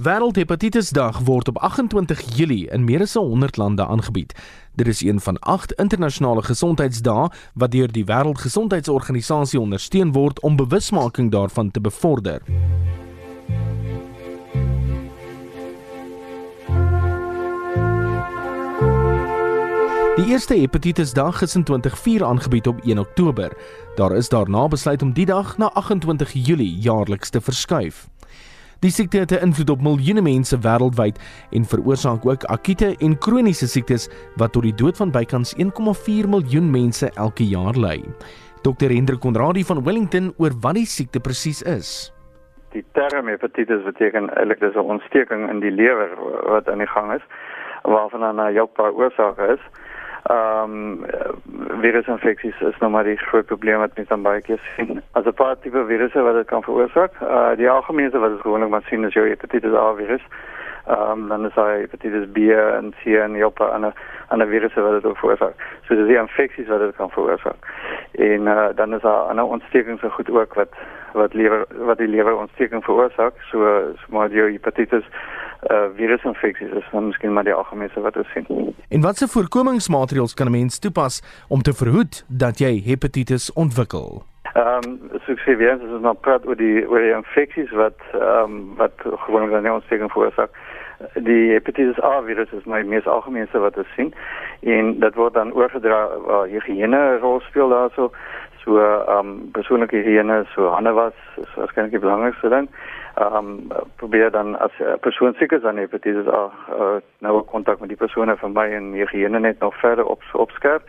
Wêreldhepatitisdag word op 28 Julie in meer as 100 lande aangebied. Dit is een van 8 internasionale gesondheidsdae wat deur die Wêreldgesondheidsorganisasie ondersteun word om bewusmaking daarvan te bevorder. Die eerste hepatitisdag is in 2004 aangebied op 1 Oktober. Daar is daarna besluit om die dag na 28 Julie jaarliks te verskuif. Die siekte het 'n invloed op miljoene mense wêreldwyd en veroorsaak ook akute en kroniese siektes wat tot die dood van bykans 1,4 miljoen mense elke jaar lei. Dr. Hendrik Konradi van Wellington oor wat die siekte presies is. Die term hepatitis beteken eintlik dis 'n ontsteking in die lewer wat aan die gang is waarvan 'n jou paar oorsake is. Ehm um, virusinfeksies is nou maar die groot probleem wat mense dan baie keer sien. As 'n paar tipe virusse wat dit kan veroorsaak. Uh die algemene wat ons gewoonlik maar sien is jou hepatitis A virus. Ehm um, dan is hy hepatitis B en C en die op ander ander virusse wat dit veroorsaak. So dis die infeksies wat dit kan veroorsaak. En uh dan is daar ander ontstekings so goed ook wat wat lewer wat die lewer ontsteking veroorsaak. So so maar die hepatitis uh virusinfeksies is dan miskien maar die algemene wat ons sien. En watse voorkomingsmaatreëls kan 'n mens toepas om te verhoed dat jy hepatitis ontwikkel? Ehm um, so ek sê weer as ons nou praat oor die oor die infeksies wat ehm um, wat gewoonlik dan ontsteking veroorsaak. Die hepatitis A virus is my mees algemene wat ons sien en dit word dan oorgedra waar uh, higiëne rol speel daarso so ehm um, persoonlike higiëne so hande was is waarskynlik die belangrikste ding um, probeer dan as 'n uh, persoon siek is dan hepatitis A uh, nou kontak met die persone van my en higiëne net nog verder op opskerp.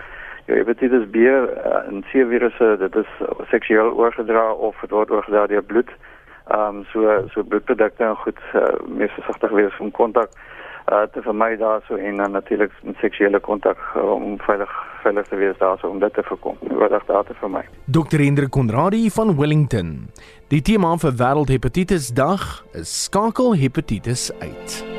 Jou hepatitis B uh, en C virusse dit is seksueel oorgedra of dit word oorgedra deur bloed. Ehm um, so so bloedprodukte en goed uh, mees versigtig wees om kontak uh, te vermy daarso en dan natuurlik seksuele kontak uh, om veilig veilig te wees daarso om dit te voorkom. Wat daar te vermy. Dr. Hendrik Konradi van Wellington. Die tema vir Wêreldhepatitis Dag is skakel hepatitis uit.